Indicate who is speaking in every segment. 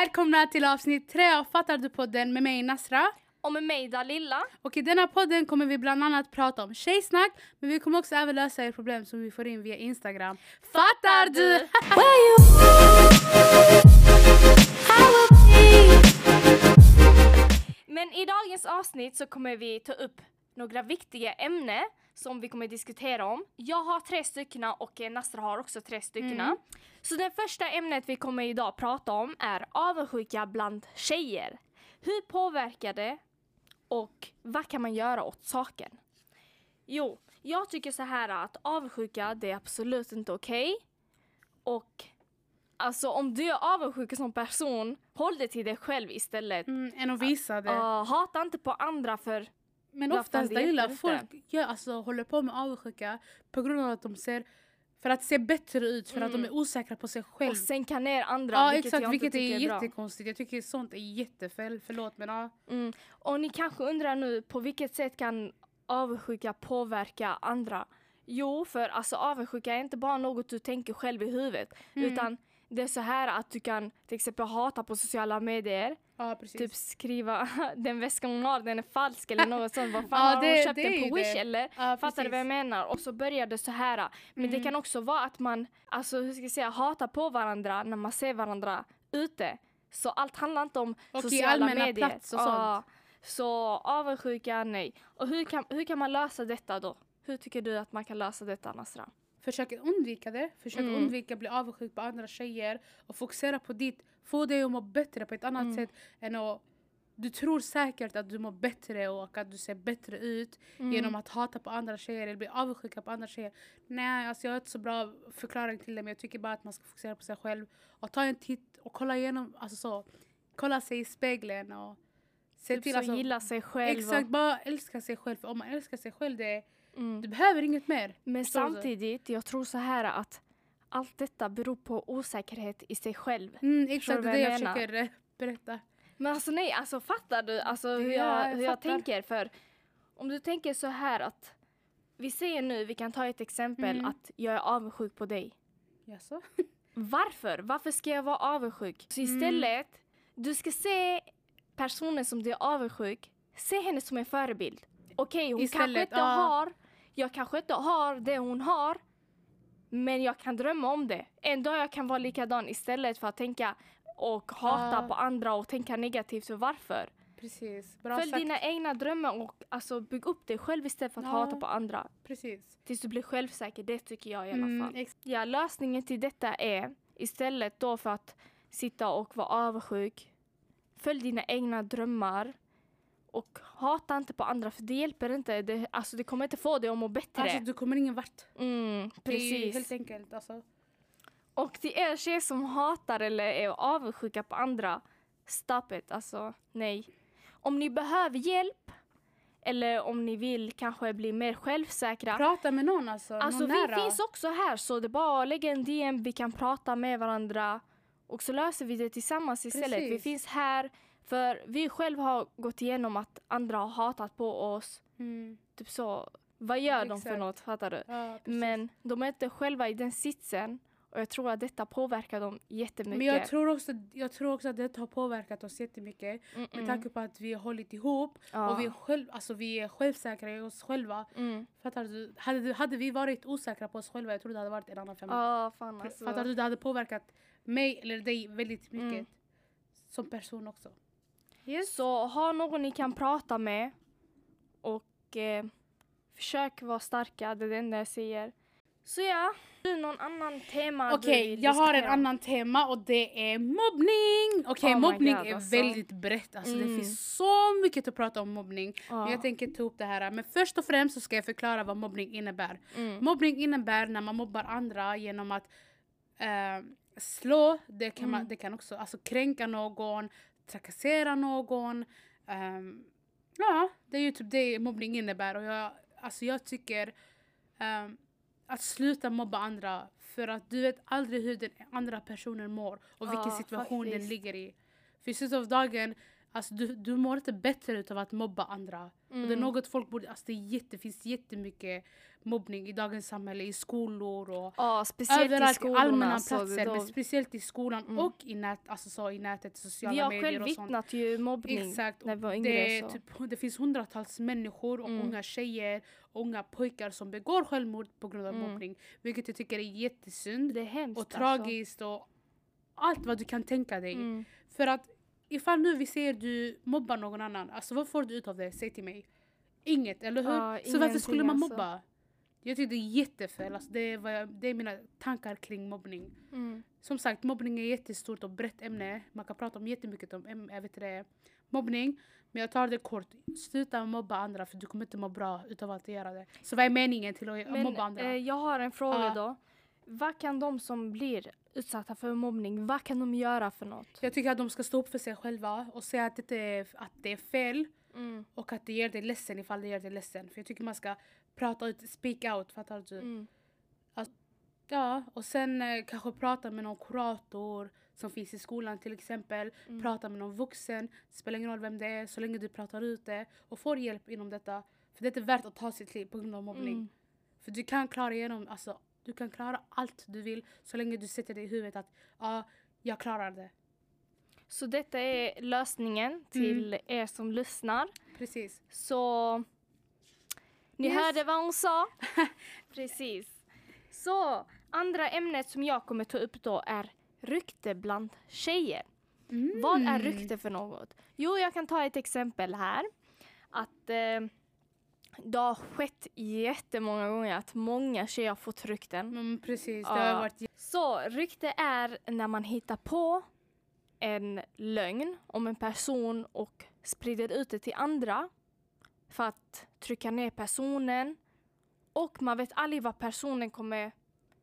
Speaker 1: Välkomna till avsnitt tre av Fattar du podden med mig Nasra.
Speaker 2: Och med mig Dalilla.
Speaker 1: Och i denna podden kommer vi bland annat prata om tjejsnack men vi kommer också även lösa er problem som vi får in via Instagram. Fattar du?
Speaker 2: Men i dagens avsnitt så kommer vi ta upp några viktiga ämnen som vi kommer diskutera om. Jag har tre stycken och eh, Nasra har också tre stycken.
Speaker 1: Mm.
Speaker 2: Så det första ämnet vi kommer idag prata om är avundsjuka bland tjejer. Hur påverkar det och vad kan man göra åt saken? Jo, jag tycker så här att avundsjuka det är absolut inte okej. Och alltså om du är avundsjuk som person, håll det till dig själv istället.
Speaker 1: Mm, än att visa det.
Speaker 2: Uh, hata inte på andra för
Speaker 1: men oftast gillar
Speaker 2: hjälper
Speaker 1: folk gör, alltså, håller på med avundsjuka på grund av att de ser för att se bättre ut, för att de är osäkra på sig själv.
Speaker 2: och sänka ner andra
Speaker 1: Ja
Speaker 2: vilket
Speaker 1: exakt,
Speaker 2: jag
Speaker 1: vilket
Speaker 2: inte
Speaker 1: är
Speaker 2: tycker är bra.
Speaker 1: jättekonstigt. Jag tycker sånt är jättefel. Förlåt men ja.
Speaker 2: Mm. Och ni kanske undrar nu på vilket sätt kan avundsjuka påverka andra? Jo, för alltså avundsjuka är inte bara något du tänker själv i huvudet
Speaker 1: Mm.
Speaker 2: utan det är så här att du kan till exempel hata på sociala medier,
Speaker 1: precis.
Speaker 2: typ skriva den väskan hon har den är falsk eller något sånt. Vad fan
Speaker 1: Ja,
Speaker 2: har
Speaker 1: det-
Speaker 2: hon köpt
Speaker 1: det
Speaker 2: den på Wish
Speaker 1: det.
Speaker 2: eller?
Speaker 1: ja,
Speaker 2: Fattar du vad jag menar? Och så börjar det så här. Men det
Speaker 1: Mm.
Speaker 2: kan också vara att man, alltså hur ska jag säga, hatar på varandra när man ser varandra ute. Så allt handlar inte om
Speaker 1: Och
Speaker 2: sociala
Speaker 1: allmänna
Speaker 2: medier.
Speaker 1: plats och
Speaker 2: Ja. Så avundsjuka, nej. Och hur kan, hur kan man lösa detta då? Hur tycker du att man kan lösa detta Nasra?
Speaker 1: Försök undvika det. Försök
Speaker 2: Mm.
Speaker 1: undvika att bli avundsjuk på andra tjejer. Och fokusera på ditt. Få dig att må bättre på ett annat
Speaker 2: Mm.
Speaker 1: sätt än att du tror säkert att du mår bättre och att du ser bättre ut
Speaker 2: Mm.
Speaker 1: genom att hata på andra tjejer eller bli avundsjuk på andra tjejer. Nej, alltså jag har inte så bra förklaring till det men jag tycker bara att man ska fokusera på sig själv och ta en titt och kolla igenom, alltså så, kolla sig i spegeln och se
Speaker 2: Typ
Speaker 1: till
Speaker 2: så
Speaker 1: alltså,
Speaker 2: gilla sig själv.
Speaker 1: Exakt, bara älska sig själv. För om man älskar sig själv, det,
Speaker 2: Och, mm.
Speaker 1: du behöver inget mer.
Speaker 2: Men samtidigt, jag tror så här att allt detta beror på osäkerhet i sig själv.
Speaker 1: Mm, exakt, det är det
Speaker 2: jag
Speaker 1: försöker eh, berätta.
Speaker 2: Men alltså nej, alltså fattar du alltså hur
Speaker 1: Ja,
Speaker 2: jag,
Speaker 1: jag
Speaker 2: hur jag tänker? För om du tänker så här att vi säger nu, vi kan ta ett exempel
Speaker 1: Mm.
Speaker 2: att jag är avundsjuk på dig.
Speaker 1: Jaså?
Speaker 2: Varför? Varför ska jag vara avundsjuk? Så
Speaker 1: Mm.
Speaker 2: istället, du ska se personen som du är avundsjuk, se henne som en förebild. Okej, hon kanske
Speaker 1: Istället,
Speaker 2: inte
Speaker 1: ja.
Speaker 2: har, jag kanske inte har det hon har, men jag kan drömma om det. En dag jag kan vara likadan istället för att tänka och hata
Speaker 1: Ja.
Speaker 2: på andra och tänka negativt. För varför?
Speaker 1: Precis, bra
Speaker 2: Följ
Speaker 1: sagt.
Speaker 2: dina egna drömmar och alltså, bygg upp dig själv istället för att
Speaker 1: Ja.
Speaker 2: hata på andra.
Speaker 1: Precis.
Speaker 2: Tills du blir självsäker, det tycker jag i alla
Speaker 1: Mm,
Speaker 2: fall. Ja, lösningen till detta är istället då för att sitta och vara avundsjuk, följ dina egna drömmar och hata inte på andra för det hjälper inte. Det, alltså, det kommer inte få dig att må bättre.
Speaker 1: Alltså du kommer ingen vart.
Speaker 2: mm,
Speaker 1: Det är ju helt
Speaker 2: precis.
Speaker 1: enkelt alltså.
Speaker 2: Och till er tjejer som hatar eller är avundsjuka på andra, stop it. Alltså, nej. Om ni behöver hjälp eller om ni vill kanske bli mer självsäkra
Speaker 1: Prata med någon alltså.
Speaker 2: Alltså
Speaker 1: någon
Speaker 2: vi
Speaker 1: nära.
Speaker 2: finns också här så det är bara att lägga en DM, vi kan prata med varandra och så löser vi det tillsammans istället. Vi
Speaker 1: Precis.
Speaker 2: finns här för vi själva har gått igenom att andra har hatat på oss.
Speaker 1: Mm.
Speaker 2: Typ så, vad gör de för
Speaker 1: Exakt.
Speaker 2: något? Fattar du?
Speaker 1: Ja.
Speaker 2: Men de är inte själva i den sitsen och jag tror att detta påverkar dem jättemycket.
Speaker 1: Men jag tror, också, jag tror också att det har påverkat oss jättemycket.
Speaker 2: Mm,
Speaker 1: Med
Speaker 2: mm.
Speaker 1: tanke på att vi har hållit ihop
Speaker 2: Ja.
Speaker 1: och vi är, själv, alltså, vi är självsäkra i oss själva.
Speaker 2: Mm.
Speaker 1: Fattar du? Hade, hade vi varit osäkra på oss själva, jag tror det hade varit en annan femma.
Speaker 2: Ja, fan alltså.
Speaker 1: Fattar du? Det hade påverkat mig eller dig väldigt mycket.
Speaker 2: Mm.
Speaker 1: Som person också. Yes.
Speaker 2: Så ha någon ni kan prata med och eh, försök vara starka, det är det enda jag säger. Så ja, du någon annan tema
Speaker 1: Okej,
Speaker 2: vill
Speaker 1: jag har en annan tema och det är mobbning! Okej,
Speaker 2: Oh my
Speaker 1: mobbning
Speaker 2: God,
Speaker 1: är
Speaker 2: alltså.
Speaker 1: väldigt brett. Alltså,
Speaker 2: Mm.
Speaker 1: Det finns så mycket att prata om mobbning.
Speaker 2: Ja.
Speaker 1: Men jag tänker ta upp det här. Men först och främst så ska jag förklara vad mobbning innebär.
Speaker 2: Mm.
Speaker 1: Mobbning innebär när man mobbar andra genom att eh, slå, det kan, man,
Speaker 2: Mm.
Speaker 1: det kan också alltså, kränka någon, trakassera någon. ehm, ja, det är ju typ det mobbning innebär. Och jag, alltså, jag tycker ehm, att sluta mobba andra för att du vet aldrig hur den andra personen mår och vilken
Speaker 2: Ja,
Speaker 1: situation den
Speaker 2: faktiskt.
Speaker 1: ligger i. För i slutet av dagen, Alltså du, du mår inte bättre utav att mobba andra. Och det är något folk borde, alltså det jätte, finns jättemycket mobbning i dagens samhälle, i skolor och
Speaker 2: Ja, speciellt
Speaker 1: överallt i
Speaker 2: skolorna.
Speaker 1: allmänna
Speaker 2: så det
Speaker 1: platser.
Speaker 2: då-
Speaker 1: Men speciellt i skolan
Speaker 2: Mm.
Speaker 1: och i, nät, alltså så i nätet, sociala
Speaker 2: Vi har
Speaker 1: medier
Speaker 2: själv
Speaker 1: och sånt.
Speaker 2: vittnat ju mobbning
Speaker 1: Exakt.
Speaker 2: när vi var
Speaker 1: Det,
Speaker 2: yngre.
Speaker 1: är
Speaker 2: så.
Speaker 1: typ, det finns hundratals människor och
Speaker 2: Mm.
Speaker 1: unga tjejer och unga pojkar som begår självmord på grund av
Speaker 2: Mm.
Speaker 1: mobbning. Vilket jag tycker är jättesynd
Speaker 2: Det är hemskt
Speaker 1: och tragiskt och allt vad du kan tänka dig.
Speaker 2: Alltså. Mm.
Speaker 1: För att ifall nu vi ser du mobbar någon annan, alltså vad får du ut av det? Säg till mig. Inget, eller hur?
Speaker 2: Ja,
Speaker 1: Så varför skulle man
Speaker 2: alltså.
Speaker 1: mobba? Jag tycker det är jättefel. Alltså det, är jag, det är mina tankar kring mobbning.
Speaker 2: Mm.
Speaker 1: Som sagt, mobbning är ett jättestort och brett ämne. Man kan prata om jättemycket om jag vet det, mobbning. Men jag tar det kort. Sluta mobba andra för du kommer inte må bra utav att göra det. Så vad är meningen till att
Speaker 2: Men
Speaker 1: mobba andra?
Speaker 2: eh, jag har en fråga
Speaker 1: Ja.
Speaker 2: då. Vad kan de som blir utsatta för mobbning, vad kan de göra för något?
Speaker 1: jag tycker att de ska stå upp för sig själva och säga att det är, att det är fel.
Speaker 2: Mm.
Speaker 1: Och att det gör dig ledsen ifall det gör dig ledsen. För jag tycker man ska prata ut, speak out, fattar du?
Speaker 2: Mm.
Speaker 1: Ja, och sen eh, kanske prata med någon kurator som finns i skolan till exempel.
Speaker 2: Mm.
Speaker 1: Prata med någon vuxen, spelar ingen roll vem det är så länge du pratar ut det och får hjälp inom detta. För det är inte värt att ta sitt liv på grund av mobbning.
Speaker 2: Mm.
Speaker 1: För du kan klara igenom, alltså du kan klara allt du vill så länge du sätter dig i huvudet att ja, jag klarar det.
Speaker 2: Så detta är lösningen till
Speaker 1: Mm.
Speaker 2: er som lyssnar.
Speaker 1: Precis.
Speaker 2: Så ni
Speaker 1: Yes.
Speaker 2: hörde vad hon sa. Precis. Så andra ämnet som jag kommer ta upp då är rykte bland tjejer. Vad är rykte för något? Jo, jag kan ta ett exempel här. Att eh, det har skett jättemånga gånger att många tjejer har fått rykten.
Speaker 1: Mm, precis, det har varit
Speaker 2: Så rykte är när man hittar på en lögn om en person och sprider ut det till andra för att trycka ner personen. Och man vet aldrig vad personen kommer,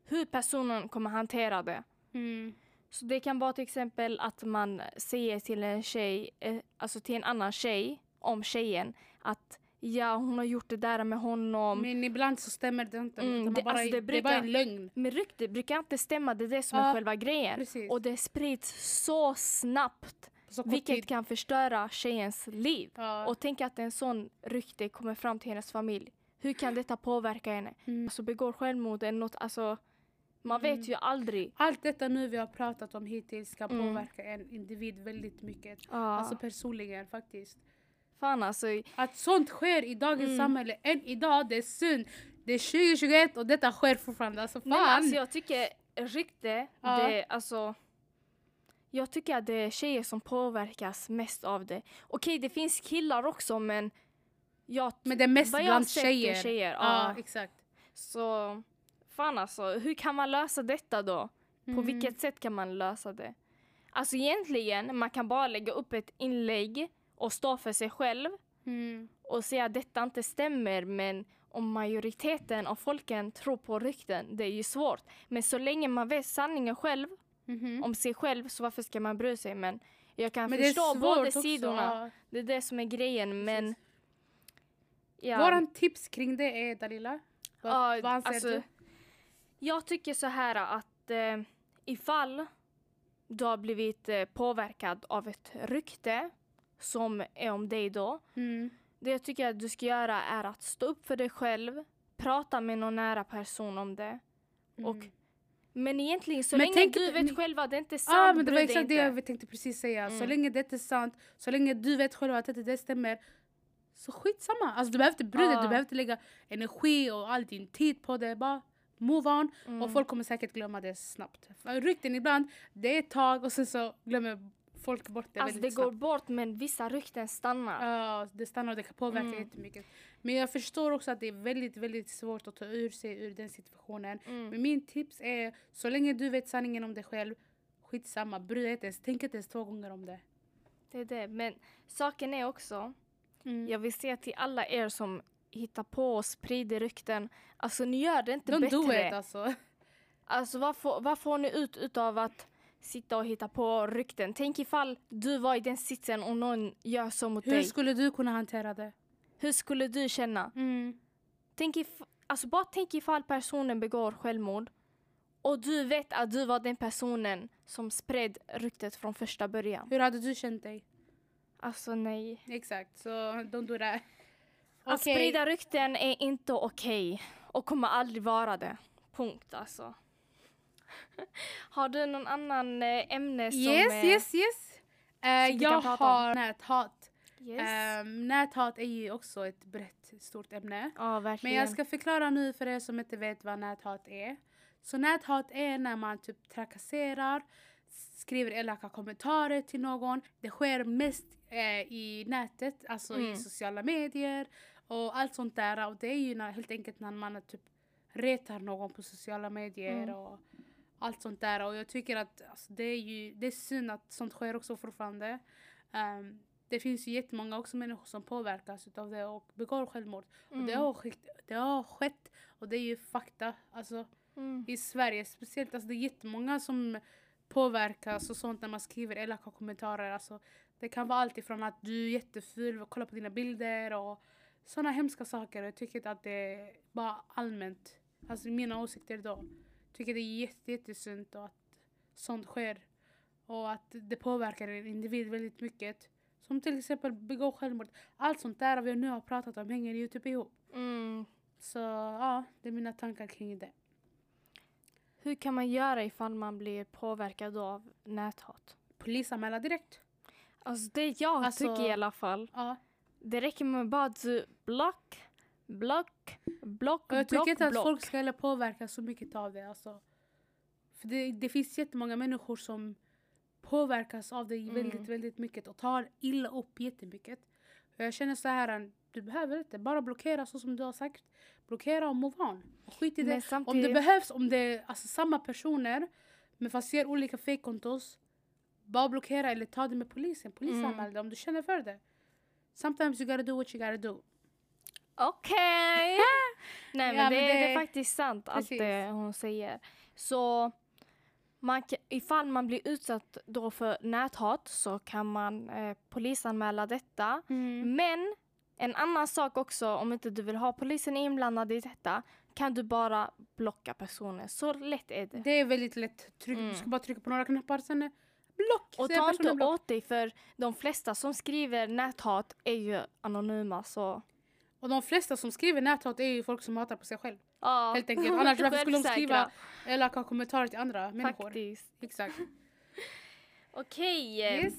Speaker 2: hur personen kommer hantera det.
Speaker 1: mm,
Speaker 2: Så det kan vara till exempel att man säger till en tjej, eh, alltså till en annan tjej om tjejen att ja, hon har gjort det där med honom.
Speaker 1: Men ibland så stämmer det inte.
Speaker 2: Mm, det-
Speaker 1: bara,
Speaker 2: alltså, det
Speaker 1: det, är bara
Speaker 2: brukar-
Speaker 1: en lögn.
Speaker 2: Men rykte brukar inte stämma, det är det som
Speaker 1: Ja,
Speaker 2: är själva grejen.
Speaker 1: precis.
Speaker 2: Och det sprids så snabbt,
Speaker 1: så
Speaker 2: vilket
Speaker 1: tid.
Speaker 2: kan förstöra tjejens liv.
Speaker 1: Ja.
Speaker 2: Och tänk att en sån rykte kommer fram till hennes familj. Hur kan detta påverka henne?
Speaker 1: Mm.
Speaker 2: Alltså begår självmord eller något, alltså man vet
Speaker 1: Mm.
Speaker 2: ju aldrig.
Speaker 1: Allt detta nu vi har pratat om hittills kan
Speaker 2: Mm.
Speaker 1: påverka en individ väldigt mycket.
Speaker 2: Ja,
Speaker 1: Alltså personligen faktiskt.
Speaker 2: Fan alltså.
Speaker 1: Att sånt sker i dagens
Speaker 2: Mm.
Speaker 1: samhälle än idag, det är synd. Det är 2021 och detta sker fortfarande. Alltså fan.
Speaker 2: Nej, men alltså jag tycker rykte,
Speaker 1: Ja.
Speaker 2: det alltså jag tycker att det är tjejer som påverkas mest av det. Okej, det finns killar också men jag,
Speaker 1: Men det är mest bland tjejer.
Speaker 2: tjejer.
Speaker 1: Ja,
Speaker 2: Ja.
Speaker 1: exakt.
Speaker 2: Så fan alltså, hur kan man lösa detta då? På
Speaker 1: Mm.
Speaker 2: vilket sätt kan man lösa det? Alltså egentligen, man kan bara lägga upp ett inlägg och stå för sig själv
Speaker 1: Mm.
Speaker 2: och säga att detta inte stämmer men om majoriteten av folken tror på rykten, det är ju svårt. Men så länge man vet sanningen själv
Speaker 1: Mhm.
Speaker 2: om sig själv så varför ska man bry sig? Men jag kan
Speaker 1: Men
Speaker 2: förstå båda
Speaker 1: också.
Speaker 2: sidorna.
Speaker 1: ja.
Speaker 2: Det är det som är grejen men ja,
Speaker 1: Våran tips kring det är Dalila. Vad,
Speaker 2: Ja,
Speaker 1: vad anser
Speaker 2: alltså,
Speaker 1: du?
Speaker 2: Jag tycker så här att eh, ifall du har blivit eh, påverkad av ett rykte som är om dig då.
Speaker 1: Mm.
Speaker 2: Det jag tycker att du ska göra är att stå upp för dig själv, prata med någon nära person om det. Och
Speaker 1: Mm.
Speaker 2: Men egentligen så
Speaker 1: Men
Speaker 2: länge
Speaker 1: tänk
Speaker 2: du vet
Speaker 1: ni-
Speaker 2: själv att det inte är sant,
Speaker 1: Ja men det var exakt det
Speaker 2: inte.
Speaker 1: jag tänkte precis säga. Så
Speaker 2: Mm.
Speaker 1: länge det är sant, så länge du vet själv att det, det stämmer. Så skitsamma. Alltså du behöver inte bry dig,
Speaker 2: Ja.
Speaker 1: du behöver inte lägga energi och all din tid på det. Bara move on.
Speaker 2: Mm.
Speaker 1: Och folk kommer säkert glömma det snabbt. Rykten ibland, det är ett tag och sen så glömmer folk bort det
Speaker 2: Alltså det
Speaker 1: väldigt
Speaker 2: går
Speaker 1: snabbt.
Speaker 2: bort men vissa rykten stannar.
Speaker 1: Ja, det stannar och det kan påverka
Speaker 2: Mm.
Speaker 1: jättemycket. Men jag förstår också att det är väldigt, väldigt svårt att ta ur sig ur den situationen.
Speaker 2: Mm.
Speaker 1: Men min tips är, så länge du vet sanningen om dig själv, skitsamma, bry dig inte ens, tänk inte ens två gånger om det.
Speaker 2: Det är det. Men saken är också,
Speaker 1: Mm.
Speaker 2: jag vill säga till alla er som hittar på och sprider rykten, alltså ni gör det inte
Speaker 1: Don't do
Speaker 2: bättre.
Speaker 1: it alltså.
Speaker 2: Alltså vad får, vad får ni ut utav att sitta och hitta på rykten? Tänk ifall du var i den sitsen och någon gör så mot
Speaker 1: Hur
Speaker 2: dig.
Speaker 1: skulle du kunna hantera det?
Speaker 2: Hur skulle du känna?
Speaker 1: Mm.
Speaker 2: Tänk if, alltså bara tänk ifall personen begår självmord och du vet att du var den personen som spred ryktet från första början.
Speaker 1: Hur hade du känt dig?
Speaker 2: Alltså nej.
Speaker 1: Exakt, så don't do that.
Speaker 2: Att sprida rykten är inte okej och kommer aldrig vara det. Punkt alltså. Har du någon annan eh, ämne som
Speaker 1: Yes,
Speaker 2: är...
Speaker 1: yes, yes. Eh,
Speaker 2: som vi
Speaker 1: jag har näthat.
Speaker 2: Yes.
Speaker 1: Ehm, näthat är ju också ett brett, stort ämne.
Speaker 2: ja,
Speaker 1: Men
Speaker 2: verkligen.
Speaker 1: jag ska förklara nu för er som inte vet vad näthat är. Så näthat är när man typ trakasserar, skriver elaka kommentarer till någon. Det sker mest eh, i nätet, alltså
Speaker 2: Mm.
Speaker 1: i sociala medier och allt sånt där. Och det är ju när, helt enkelt när man typ retar någon på sociala medier
Speaker 2: Mm.
Speaker 1: och allt sånt där. Och jag tycker att alltså, det är ju det är synd att sånt sker också fortfarande. Ehm, det finns ju jättemånga också människor som påverkas av det och begår självmord. Och det,
Speaker 2: Mm.
Speaker 1: har skett, det har skett och det är ju fakta. Alltså,
Speaker 2: Mm.
Speaker 1: I Sverige speciellt, alltså, det är jättemånga som påverkas och sånt när man skriver elaka kommentarer. Alltså, det kan vara allt ifrån att du är jätteful, och kolla på dina bilder och sådana hemska saker. Jag tycker att det är bara allmänt, alltså mina åsikter då. Tycker det är jätte, jättesynd och att sånt sker. Och att det påverkar en individ väldigt mycket. Som till exempel begå självmord. Allt sånt där vi nu har pratat om hänger ju typ ihop.
Speaker 2: Mm.
Speaker 1: Så ja, det är mina tankar kring det.
Speaker 2: Hur kan man göra ifall man blir påverkad av näthat?
Speaker 1: Polisanmäla direkt.
Speaker 2: Alltså det jag
Speaker 1: Alltså-
Speaker 2: tycker i alla fall.
Speaker 1: Ja.
Speaker 2: Det räcker med bara att du block, block, block,
Speaker 1: Och jag tycker
Speaker 2: block,
Speaker 1: inte att
Speaker 2: block.
Speaker 1: folk ska heller påverkas så mycket av det. Alltså. För det, det finns jättemånga människor som påverkas av det
Speaker 2: Mm.
Speaker 1: väldigt, väldigt mycket och tar illa upp jättemycket. Och jag känner så här, du behöver inte bara blockera så som du har sagt. Blockera och move on. Och skit i det. Om
Speaker 2: samtidigt,
Speaker 1: det behövs, om det är alltså, samma personer men fast ger olika fake-kontos. Bara blockera eller ta det med polisen. Polisanmäl
Speaker 2: Mm.
Speaker 1: det om du känner för det. Sometimes you gotta do what you gotta do.
Speaker 2: Okej! Nej men,
Speaker 1: Ja,
Speaker 2: det,
Speaker 1: men
Speaker 2: det
Speaker 1: det-
Speaker 2: är faktiskt sant
Speaker 1: Precis.
Speaker 2: det hon säger. Så man, kan- ifall man blir utsatt då för näthat så kan man eh, polisanmäla detta.
Speaker 1: Mm.
Speaker 2: Men en annan sak också, om inte du vill ha polisen inblandad i detta, kan du bara blocka personen. Så lätt är det.
Speaker 1: Det är väldigt lätt. Tryck,
Speaker 2: Mm.
Speaker 1: Du ska bara trycka på några knappar sen är block.
Speaker 2: Och ta inte
Speaker 1: block.
Speaker 2: åt dig för de flesta som skriver näthat är ju anonyma så
Speaker 1: Och de flesta som skriver näthat är ju folk som hatar på sig själv.
Speaker 2: ja.
Speaker 1: Helt enkelt. Annars varför skulle de skriva elaka kommentarer till andra människor?
Speaker 2: Faktiskt.
Speaker 1: Exakt.
Speaker 2: Okej. eh,
Speaker 1: Yes.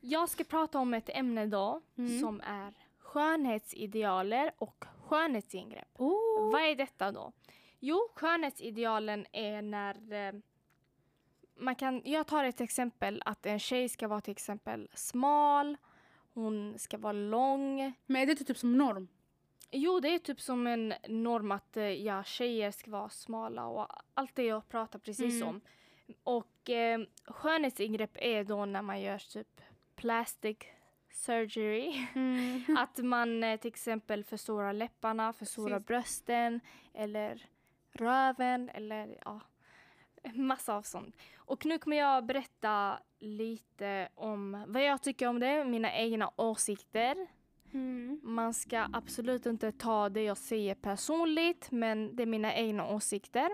Speaker 2: Jag ska prata om ett ämne då
Speaker 1: Mm.
Speaker 2: som är skönhetsidealer och skönhetsingrepp.
Speaker 1: Oh.
Speaker 2: Vad är detta då? Jo, skönhetsidealen är när eh, man kan, jag tar ett exempel att en tjej ska vara till exempel smal, hon ska vara lång.
Speaker 1: Men är det inte typ som norm?
Speaker 2: Jo, det är typ som en norm att eh, ja, tjejer ska vara smala och allt det jag pratar precis
Speaker 1: Mm.
Speaker 2: om. Och eh, skönhetsingrepp är då när man gör typ plastic surgery. Att man eh, till exempel förstorar läpparna, förstorar
Speaker 1: Precis.
Speaker 2: brösten eller röven eller ja, massa av sånt. Och nu kommer jag berätta lite om vad jag tycker om det, mina egna åsikter.
Speaker 1: Mm.
Speaker 2: Man ska absolut inte ta det jag säger personligt, men det är mina egna åsikter.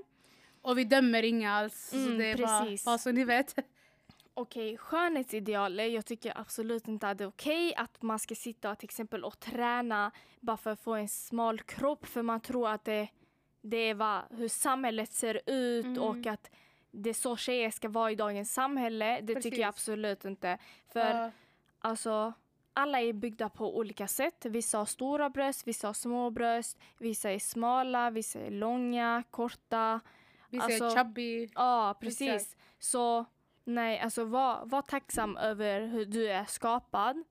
Speaker 1: Och vi dömer inga alls.
Speaker 2: Mm,
Speaker 1: det är
Speaker 2: precis.
Speaker 1: bara så ni vet.
Speaker 2: Okej, skönhetsidealer. Jag tycker absolut inte att det är okej att man ska sitta till exempel och träna bara för att få en smal kropp för man tror att det, det är vad, hur samhället ser ut
Speaker 1: Mm.
Speaker 2: och att det är så tjejer ska vara i dagens samhälle. Det tycker jag
Speaker 1: Precis.
Speaker 2: absolut inte. För
Speaker 1: Ja,
Speaker 2: alltså, alla är byggda på olika sätt. Vissa har stora bröst, vissa har små bröst, vissa är smala, vissa är långa, korta.
Speaker 1: vi
Speaker 2: alltså-
Speaker 1: säger chubby.
Speaker 2: Ja, precis.
Speaker 1: Exakt.
Speaker 2: Så nej, alltså var, var tacksam över hur du är skapad.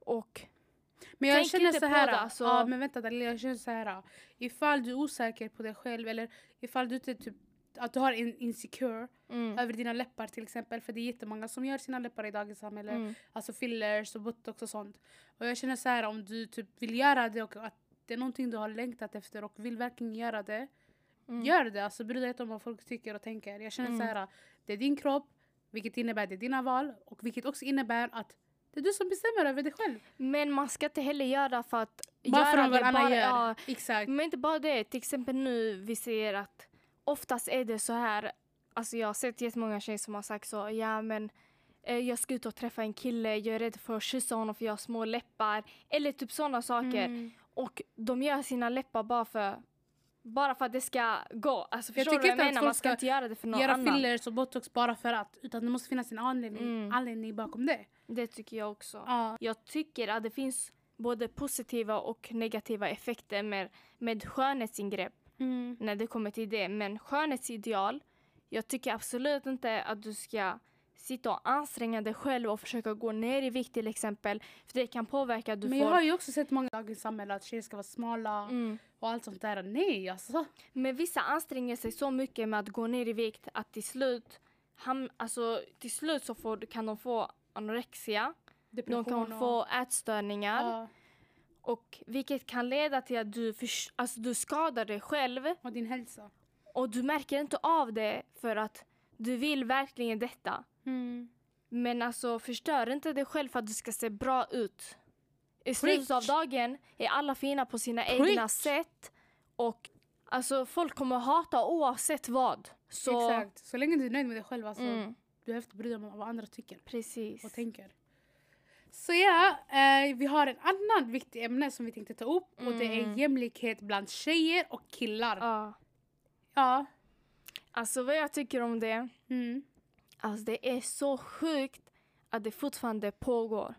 Speaker 2: Och
Speaker 1: Men jag
Speaker 2: Tänk
Speaker 1: känner
Speaker 2: inte
Speaker 1: så
Speaker 2: på
Speaker 1: här.
Speaker 2: det, alltså.
Speaker 1: Ja men vänta Dalila, jag känner så här. Ifall du är osäker på dig själv eller ifall du inte typ att du har en insecure
Speaker 2: mm,
Speaker 1: över dina läppar till exempel. För det är jättemånga som gör sina läppar i dagens samhälle.
Speaker 2: mm,
Speaker 1: Alltså fillers och botox och sånt. Och jag känner så här om du typ vill göra det och att det är någonting du har längtat efter och vill verkligen göra det.
Speaker 2: mm,
Speaker 1: Gör det, alltså bry dig inte om vad folk tycker och tänker. Jag känner
Speaker 2: Mm.
Speaker 1: så här, det är din kropp, vilket innebär det är dina val och vilket också innebär att det är du som bestämmer över dig själv.
Speaker 2: Men man ska inte heller göra för att
Speaker 1: Bara för
Speaker 2: göra
Speaker 1: vad
Speaker 2: det
Speaker 1: alla
Speaker 2: bara,
Speaker 1: gör.
Speaker 2: ja,
Speaker 1: Exakt.
Speaker 2: Men inte bara det, till exempel nu vi ser att oftast är det så här, alltså jag har sett jättemånga tjejer som har sagt så, ja men eh, jag ska ut och träffa en kille, jag är rädd för att kyssa honom för jag har små läppar. Eller typ sådana saker.
Speaker 1: Mm.
Speaker 2: Och de gör sina läppar bara för bara för att det ska gå. Alltså, förstår
Speaker 1: tycker
Speaker 2: du vad jag
Speaker 1: att
Speaker 2: menar? Man ska inte göra det för någon
Speaker 1: Göra
Speaker 2: annan.
Speaker 1: fillers och botox bara för att. Utan det måste finnas en anledning,
Speaker 2: Mm.
Speaker 1: anledning bakom det.
Speaker 2: Det tycker jag också.
Speaker 1: Ja.
Speaker 2: Jag tycker att det finns både positiva och negativa effekter med, med skönhetsingrepp
Speaker 1: Mm.
Speaker 2: när det kommer till det. Men skönhetsideal, jag tycker absolut inte att du ska sitta och anstränga dig själv och försöka gå ner i vikt till exempel. För det kan påverka att du
Speaker 1: Men
Speaker 2: får...
Speaker 1: jag har ju också sett många dagens samhälle att tjejer ska vara smala
Speaker 2: mm.
Speaker 1: och allt sånt där. Nej alltså.
Speaker 2: Men vissa anstränger sig så mycket med att gå ner i vikt att till slut, ham, alltså, till slut så får, kan de få anorexia, de kan få ätstörningar.
Speaker 1: Ja,
Speaker 2: Och vilket kan leda till att du, förs- alltså, du skadar dig själv
Speaker 1: och din hälsa.
Speaker 2: och du märker inte av det för att du vill verkligen detta.
Speaker 1: Mm.
Speaker 2: Men alltså förstör inte dig själv för att du ska se bra ut. I slutet av dagen är alla fina på sina egna
Speaker 1: Preach.
Speaker 2: sätt och alltså folk kommer hata oavsett vad. Så,
Speaker 1: Exakt. Så länge du är nöjd med dig själv alltså.
Speaker 2: Mm,
Speaker 1: Du behöver inte bry dig om vad andra tycker
Speaker 2: precis.
Speaker 1: och tänker. Så ja, eh, vi har en annan viktig ämne som vi tänkte ta upp och det är
Speaker 2: Mm.
Speaker 1: jämlikhet bland tjejer och killar.
Speaker 2: Ja.
Speaker 1: Ja.
Speaker 2: Alltså vad jag tycker om det,
Speaker 1: Mm.
Speaker 2: alltså det är så sjukt att det fortfarande pågår.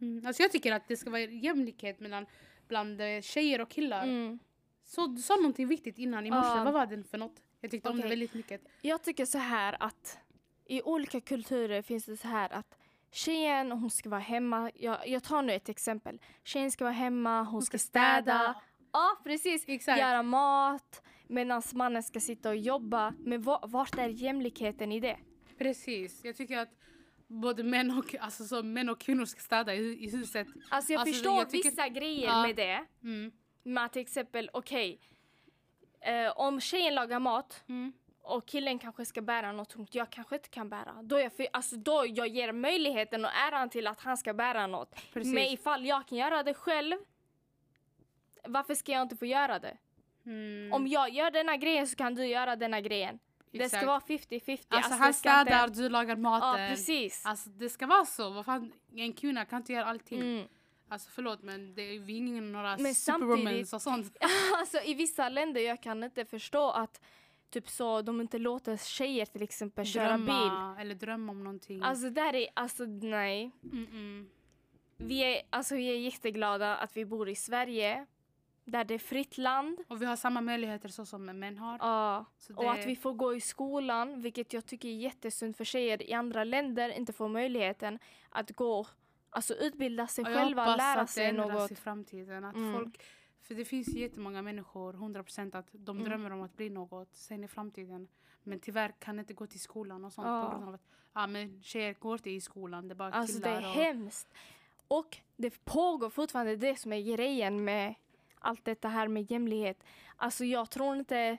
Speaker 1: Mm. Alltså jag tycker att det ska vara jämlikhet mellan bland eh, tjejer och killar.
Speaker 2: Mm.
Speaker 1: Så du sa någonting viktigt innan i morse,
Speaker 2: Ja.
Speaker 1: vad var det för något? Jag tyckte om det väldigt mycket.
Speaker 2: Jag tycker så här att i olika kulturer finns det så här att tjejen hon ska vara hemma. Jag, jag tar nu ett exempel. Tjejen ska vara hemma, hon, ska städa. Ja, precis.
Speaker 1: Exakt.
Speaker 2: Göra mat medan mannen ska sitta och jobba. Men va- vart är jämlikheten i det?
Speaker 1: Precis. Jag tycker att både män och, alltså, så män och kvinnor ska städa i, i huset.
Speaker 2: Alltså jag
Speaker 1: Alltså,
Speaker 2: förstår
Speaker 1: jag tycker-
Speaker 2: vissa grejer
Speaker 1: Ja.
Speaker 2: med det.
Speaker 1: Mm.
Speaker 2: Att till exempel, okej. eh, om tjejen lagar mat
Speaker 1: Mm.
Speaker 2: Och killen kanske ska bära något tungt jag kanske inte kan bära. Då, jag för, alltså då jag ger möjligheten och äran till att han ska bära något.
Speaker 1: Precis.
Speaker 2: Men ifall jag kan göra det själv, varför ska jag inte få göra det?
Speaker 1: Mm.
Speaker 2: Om jag gör denna grejen så kan du göra denna grejen. Det ska
Speaker 1: Exakt.
Speaker 2: vara 50-50.
Speaker 1: Alltså,
Speaker 2: det
Speaker 1: han
Speaker 2: ska inte-
Speaker 1: städar, du lagar
Speaker 2: Ja,
Speaker 1: maten.
Speaker 2: precis.
Speaker 1: Alltså det ska vara så. Vad fan, en kvinna kan inte göra allting.
Speaker 2: Mm.
Speaker 1: Alltså förlåt men det är ingen några
Speaker 2: Men
Speaker 1: superwomans och sånt.
Speaker 2: alltså i vissa länder jag kan inte förstå att typ så de inte låter tjejer till exempel köra bil.
Speaker 1: drömma eller drömma om någonting.
Speaker 2: Alltså där är, alltså nej. Vi är, alltså vi är jätteglada att vi bor i Sverige. Där det är fritt land.
Speaker 1: Och vi har samma möjligheter så som män har.
Speaker 2: Ja.
Speaker 1: Så
Speaker 2: Och
Speaker 1: det-
Speaker 2: att vi får gå i skolan, vilket jag tycker är jättesynd för tjejer i andra länder inte får möjligheten att gå, alltså utbilda sig
Speaker 1: Och jag
Speaker 2: själva,
Speaker 1: hoppas
Speaker 2: lära
Speaker 1: att det
Speaker 2: sig
Speaker 1: ändras
Speaker 2: något.
Speaker 1: i framtiden. Att
Speaker 2: Mm.
Speaker 1: folk, för det finns jättemånga människor, 100% att de
Speaker 2: Mm.
Speaker 1: drömmer om att bli något sen i framtiden. Men tyvärr kan inte gå till skolan och sånt
Speaker 2: Ja.
Speaker 1: på grund av att ja, men tjejer går inte i skolan. Det är bara
Speaker 2: Alltså det är
Speaker 1: och,
Speaker 2: hemskt. Och det pågår fortfarande det som är grejen med allt detta här med jämlikhet. Alltså jag tror inte,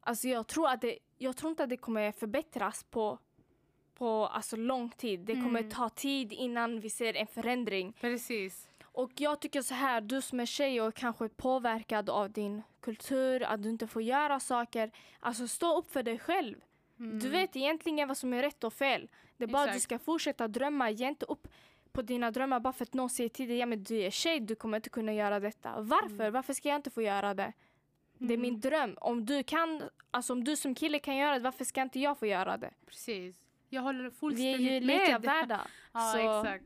Speaker 2: alltså jag tror att det, jag tror inte att det kommer förbättras på, på alltså lång tid. Det kommer
Speaker 1: Mm.
Speaker 2: ta tid innan vi ser en förändring.
Speaker 1: Precis.
Speaker 2: Och jag tycker så här, du som är tjej och kanske är påverkad av din kultur, att du inte får göra saker. Alltså stå upp för dig själv.
Speaker 1: Mm.
Speaker 2: Du vet egentligen vad som är rätt och fel. Det är bara att du ska fortsätta drömma. Ge inte upp på dina drömmar bara för att någon säger till dig, ja men du är tjej, du kommer inte kunna göra detta. Varför? Varför ska jag inte få göra det? Det är min dröm. Om du kan, alltså om du som kille kan göra det, varför ska inte jag få göra det?
Speaker 1: Precis. Jag håller
Speaker 2: Vi är
Speaker 1: fullständigt
Speaker 2: ju lika
Speaker 1: med.
Speaker 2: värda.
Speaker 1: Ja,
Speaker 2: Så-
Speaker 1: exakt.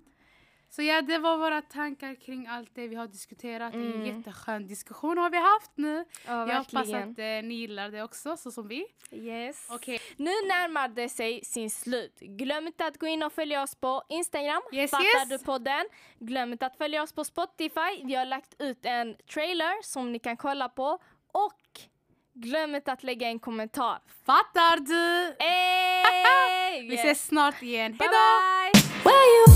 Speaker 1: Så ja, det var våra tankar kring allt det vi har diskuterat. En
Speaker 2: Mm.
Speaker 1: jätteskön diskussion har vi haft nu.
Speaker 2: Ja,
Speaker 1: Jag hoppas att eh, ni gillar det också, så som vi.
Speaker 2: Yes.
Speaker 1: Okej.
Speaker 2: Nu närmar det sig sin slut. Glöm inte att gå in och följa oss på Instagram.
Speaker 1: Yes,
Speaker 2: Fattar
Speaker 1: yes.
Speaker 2: du podden? Glöm inte att följa oss på Spotify. Vi har lagt ut en trailer som ni kan kolla på. Och Glöm inte att lägga en kommentar.
Speaker 1: Fattar du? Vi ses snart igen. Hejdå!
Speaker 2: Bye bye.